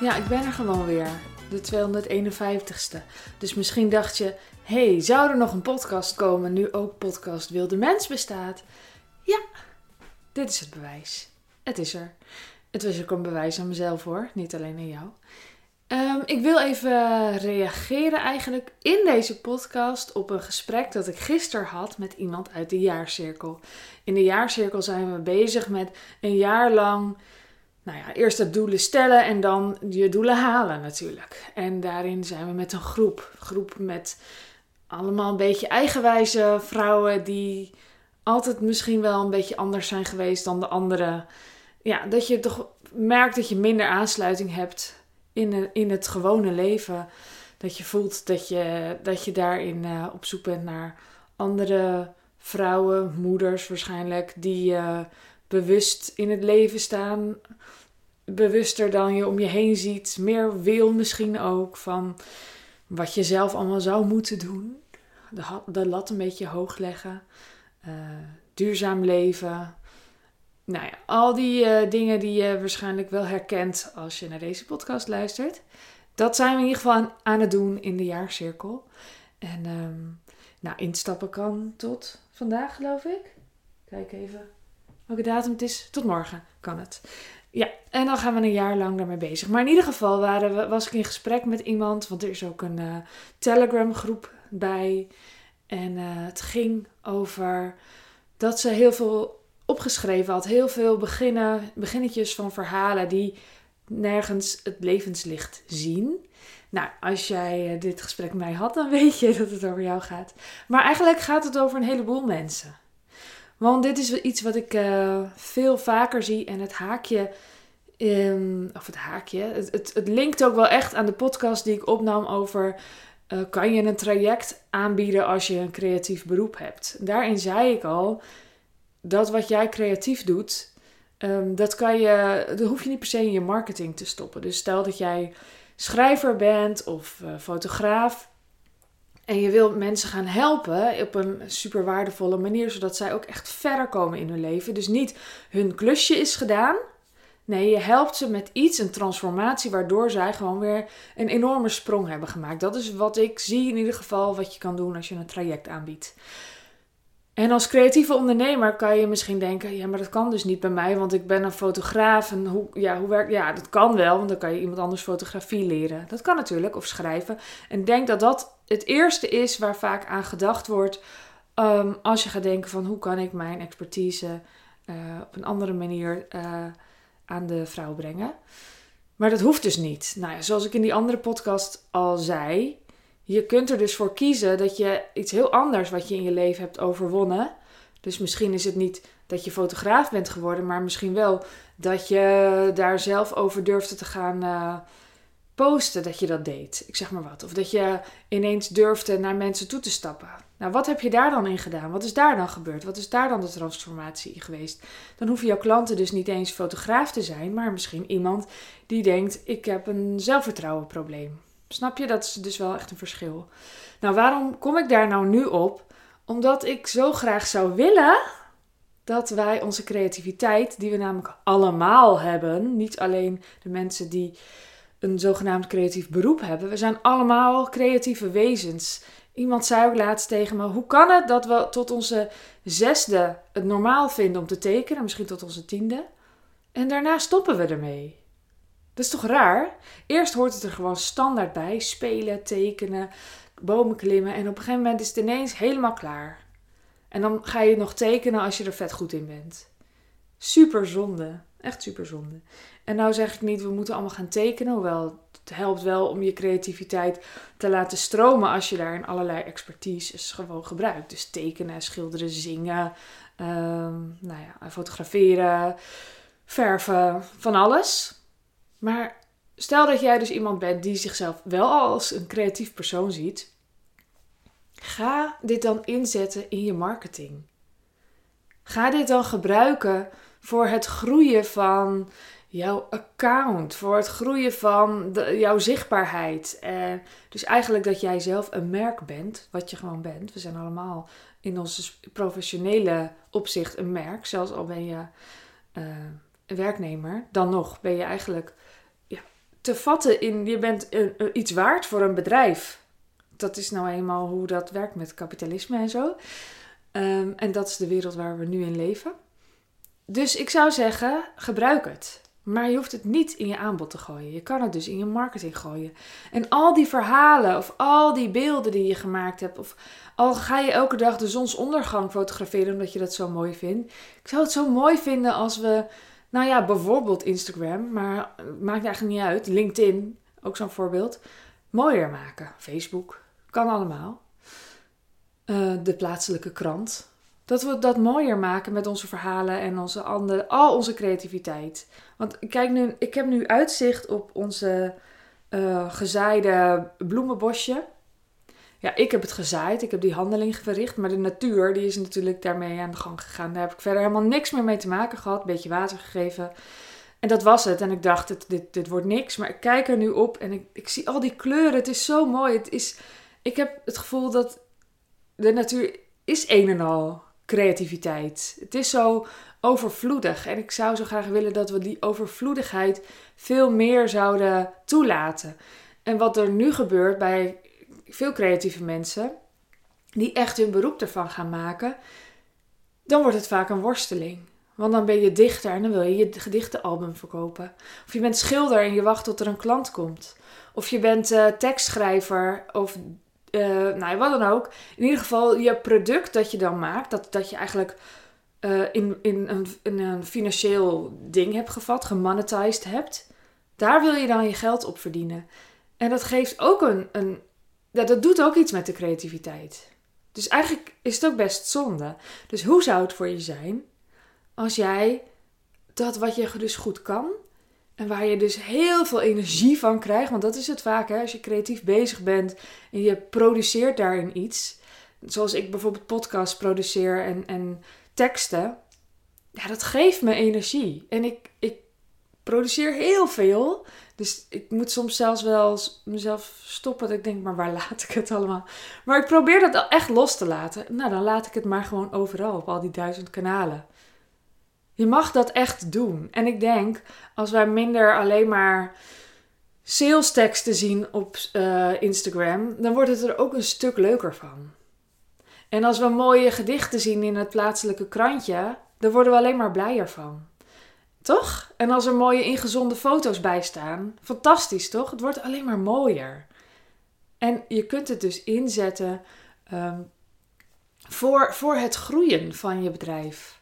Ja, ik ben er gewoon weer. De 251ste. Dus misschien dacht je, hey, zou er nog een podcast komen nu ook podcast Wilde Mens bestaat? Ja, dit is het bewijs. Het is er. Het was ook een bewijs aan mezelf hoor, niet alleen aan jou. Ehm, ik wil even reageren eigenlijk in deze podcast op een gesprek dat ik gisteren had met iemand uit de jaarcirkel. In de jaarcirkel zijn we bezig met een jaar lang nou ja, eerst het doelen stellen en dan je doelen halen natuurlijk. En daarin zijn we met een groep. Groep met allemaal een beetje eigenwijze vrouwen die altijd misschien wel een beetje anders zijn geweest dan de anderen. Ja, dat je toch merkt dat je minder aansluiting hebt in, in het gewone leven. Dat je voelt dat je, dat je daarin uh, op zoek bent naar andere vrouwen, moeders waarschijnlijk, die uh, bewust in het leven staan. Bewuster dan je om je heen ziet. Meer wil misschien ook van wat je zelf allemaal zou moeten doen. De, de lat een beetje hoog leggen. Uh, duurzaam leven. Nou ja, al die uh, dingen die je waarschijnlijk wel herkent als je naar deze podcast luistert. Dat zijn we in ieder geval aan, het doen in de jaarcirkel. En um, nou, instappen kan tot vandaag, geloof ik. Kijk even welke datum het is. Tot morgen kan het. Ja, en dan gaan we een jaar lang daarmee bezig. Maar in ieder geval waren we, was ik in gesprek met iemand, want er is ook een uh, Telegram groep bij. En uh, het ging over dat ze heel veel opgeschreven had. Heel veel beginnen, beginnetjes van verhalen die nergens het levenslicht zien. Nou, als jij uh, dit gesprek met mij had, dan weet je dat het over jou gaat. Maar eigenlijk gaat het over een heleboel mensen. Want dit is iets wat ik uh, veel vaker zie en het haakje, um, of het haakje, het, het, linkt ook wel echt aan de podcast die ik opnam over uh, kan je een traject aanbieden als je een creatief beroep hebt. Daarin zei ik al dat wat jij creatief doet, um, dat kan je, dat hoef je niet per se in je marketing te stoppen. Dus stel dat jij schrijver bent of uh, fotograaf en je wil mensen gaan helpen op een super waardevolle manier, zodat zij ook echt verder komen in hun leven. Dus niet hun klusje is gedaan. Nee, je helpt ze met iets, een transformatie, waardoor zij gewoon weer een enorme sprong hebben gemaakt. Dat is wat ik zie in ieder geval wat je kan doen als je een traject aanbiedt. En als creatieve ondernemer kan je misschien denken: ja, maar dat kan dus niet bij mij, want ik ben een fotograaf. En hoe, ja, hoe werkt Ja, dat kan wel, want dan kan je iemand anders fotografie leren. Dat kan natuurlijk, of schrijven. En denk dat dat het eerste is waar vaak aan gedacht wordt um, als je gaat denken: van hoe kan ik mijn expertise uh, op een andere manier uh, aan de vrouw brengen. Maar dat hoeft dus niet. Nou ja, zoals ik in die andere podcast al zei, je kunt er dus voor kiezen dat je iets heel anders wat je in je leven hebt overwonnen. Dus misschien is het niet dat je fotograaf bent geworden, maar misschien wel dat je daar zelf over durfde te gaan uh, posten dat je dat deed. Ik zeg maar wat. Of dat je ineens durfde naar mensen toe te stappen. Nou, wat heb je daar dan in gedaan? Wat is daar dan gebeurd? Wat is daar dan de transformatie geweest? Dan hoeven jouw klanten dus niet eens fotograaf te zijn, maar misschien iemand die denkt: ik heb een zelfvertrouwenprobleem. Snap je? Dat is dus wel echt een verschil. Nou, waarom kom ik daar nou nu op? Omdat ik zo graag zou willen dat wij onze creativiteit, die we namelijk allemaal hebben, niet alleen de mensen die een zogenaamd creatief beroep hebben, we zijn allemaal creatieve wezens. Iemand zei ook laatst tegen me: hoe kan het dat we tot onze zesde het normaal vinden om te tekenen, misschien tot onze tiende, en daarna stoppen we ermee? Dat is toch raar? Eerst hoort het er gewoon standaard bij: spelen, tekenen, bomen klimmen. En op een gegeven moment is het ineens helemaal klaar. En dan ga je nog tekenen als je er vet goed in bent. Super zonde. Echt super zonde. En nou zeg ik niet, we moeten allemaal gaan tekenen. Hoewel het helpt wel om je creativiteit te laten stromen als je daar in allerlei expertise gewoon gebruikt. Dus tekenen, schilderen, zingen, um, nou ja, fotograferen, verven, van alles. Maar stel dat jij dus iemand bent die zichzelf wel als een creatief persoon ziet. Ga dit dan inzetten in je marketing. Ga dit dan gebruiken voor het groeien van jouw account, voor het groeien van jouw zichtbaarheid. Eh, dus eigenlijk dat jij zelf een merk bent, wat je gewoon bent. We zijn allemaal in onze professionele opzicht een merk, zelfs al ben je een werknemer. Dan nog ben je eigenlijk te vatten in je bent iets waard voor een bedrijf. Dat is nou eenmaal hoe dat werkt met kapitalisme en zo. Ehm, en dat is de wereld waar we nu in leven. Dus ik zou zeggen, gebruik het. Maar je hoeft het niet in je aanbod te gooien. Je kan het dus in je marketing gooien. En al die verhalen of al die beelden die je gemaakt hebt, of al ga je elke dag de zonsondergang fotograferen omdat je dat zo mooi vindt. Ik zou het zo mooi vinden als we, nou ja, bijvoorbeeld Instagram, maar maakt eigenlijk niet uit. LinkedIn, ook zo'n voorbeeld, mooier maken. Facebook, kan allemaal. Uh, de plaatselijke krant. Dat we dat mooier maken met onze verhalen en onze andere, al onze creativiteit. Want kijk nu, ik heb nu uitzicht op onze uh, gezaaide bloemenbosje. Ja, ik heb het gezaaid, ik heb die handeling verricht, maar de natuur die is natuurlijk daarmee aan de gang gegaan. Daar heb ik verder helemaal niks meer mee te maken gehad, een beetje water gegeven. En dat was het. En ik dacht, dit, dit, dit wordt niks. Maar ik kijk er nu op en ik, ik zie al die kleuren. Het is zo mooi. Het is, ik heb het gevoel dat de natuur is een en al creativiteit. Het is zo overvloedig. En ik zou zo graag willen dat we die overvloedigheid veel meer zouden toelaten. En wat er nu gebeurt bij veel creatieve mensen, die echt hun beroep ervan gaan maken, dan wordt het vaak een worsteling. Want dan ben je dichter en dan wil je je gedichtenalbum verkopen. Of je bent schilder en je wacht tot er een klant komt. Of je bent uh, tekstschrijver of uh, nou, wat dan ook. In ieder geval, je product dat je dan maakt, dat, dat je eigenlijk uh, in, in, een, in een financieel ding hebt gevat, gemonetized hebt, daar wil je dan je geld op verdienen. En dat geeft ook een, een ja, dat doet ook iets met de creativiteit. Dus eigenlijk is het ook best zonde. Dus hoe zou het voor je zijn als jij dat wat je dus goed kan, en waar je dus heel veel energie van krijgt. Want dat is het vaak, hè? als je creatief bezig bent en je produceert daarin iets. Zoals ik bijvoorbeeld podcasts produceer en, en teksten. Ja, dat geeft me energie. En ik, ik produceer heel veel. Dus ik moet soms zelfs wel mezelf stoppen. Dat ik denk, maar waar laat ik het allemaal? Maar ik probeer dat echt los te laten. Nou, dan laat ik het maar gewoon overal op al die duizend kanalen. Je mag dat echt doen. En ik denk, als wij minder alleen maar sales teksten zien op uh, Instagram, dan wordt het er ook een stuk leuker van. En als we mooie gedichten zien in het plaatselijke krantje, dan worden we alleen maar blijer van. Toch? En als er mooie ingezonde foto's bij staan, fantastisch toch? Het wordt alleen maar mooier. En je kunt het dus inzetten um, voor, voor het groeien van je bedrijf.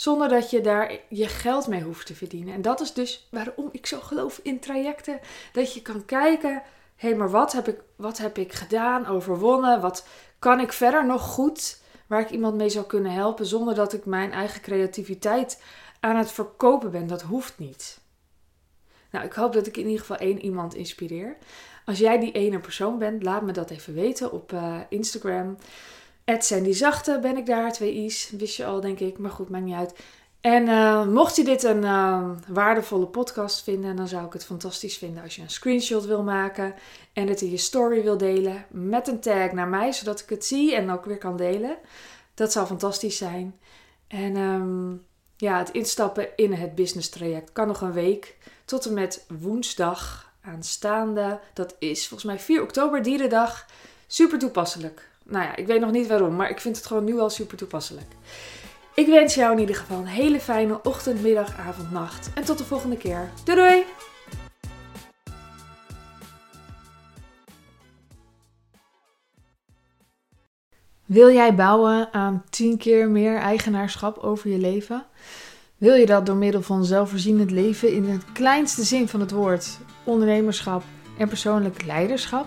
Zonder dat je daar je geld mee hoeft te verdienen. En dat is dus waarom ik zo geloof in trajecten. Dat je kan kijken, hé, hey, maar wat heb, ik, wat heb ik gedaan, overwonnen? Wat kan ik verder nog goed waar ik iemand mee zou kunnen helpen zonder dat ik mijn eigen creativiteit aan het verkopen ben? Dat hoeft niet. Nou, ik hoop dat ik in ieder geval één iemand inspireer. Als jij die ene persoon bent, laat me dat even weten op uh, Instagram. Sandy Zachte ben ik daar, twee i's. Wist je al, denk ik. Maar goed, maakt niet uit. En uh, mocht je dit een uh, waardevolle podcast vinden, dan zou ik het fantastisch vinden als je een screenshot wil maken en het in je story wil delen met een tag naar mij, zodat ik het zie en ook weer kan delen. Dat zou fantastisch zijn. En um, ja, het instappen in het business traject kan nog een week tot en met woensdag aanstaande. Dat is volgens mij 4 oktober, dierendag. Super toepasselijk nou ja, ik weet nog niet waarom, maar ik vind het gewoon nu al super toepasselijk. Ik wens jou in ieder geval een hele fijne ochtend, middag, avond, nacht. En tot de volgende keer. Doei doei! Wil jij bouwen aan 10 keer meer eigenaarschap over je leven? Wil je dat door middel van zelfvoorzienend leven in het kleinste zin van het woord, ondernemerschap en persoonlijk leiderschap?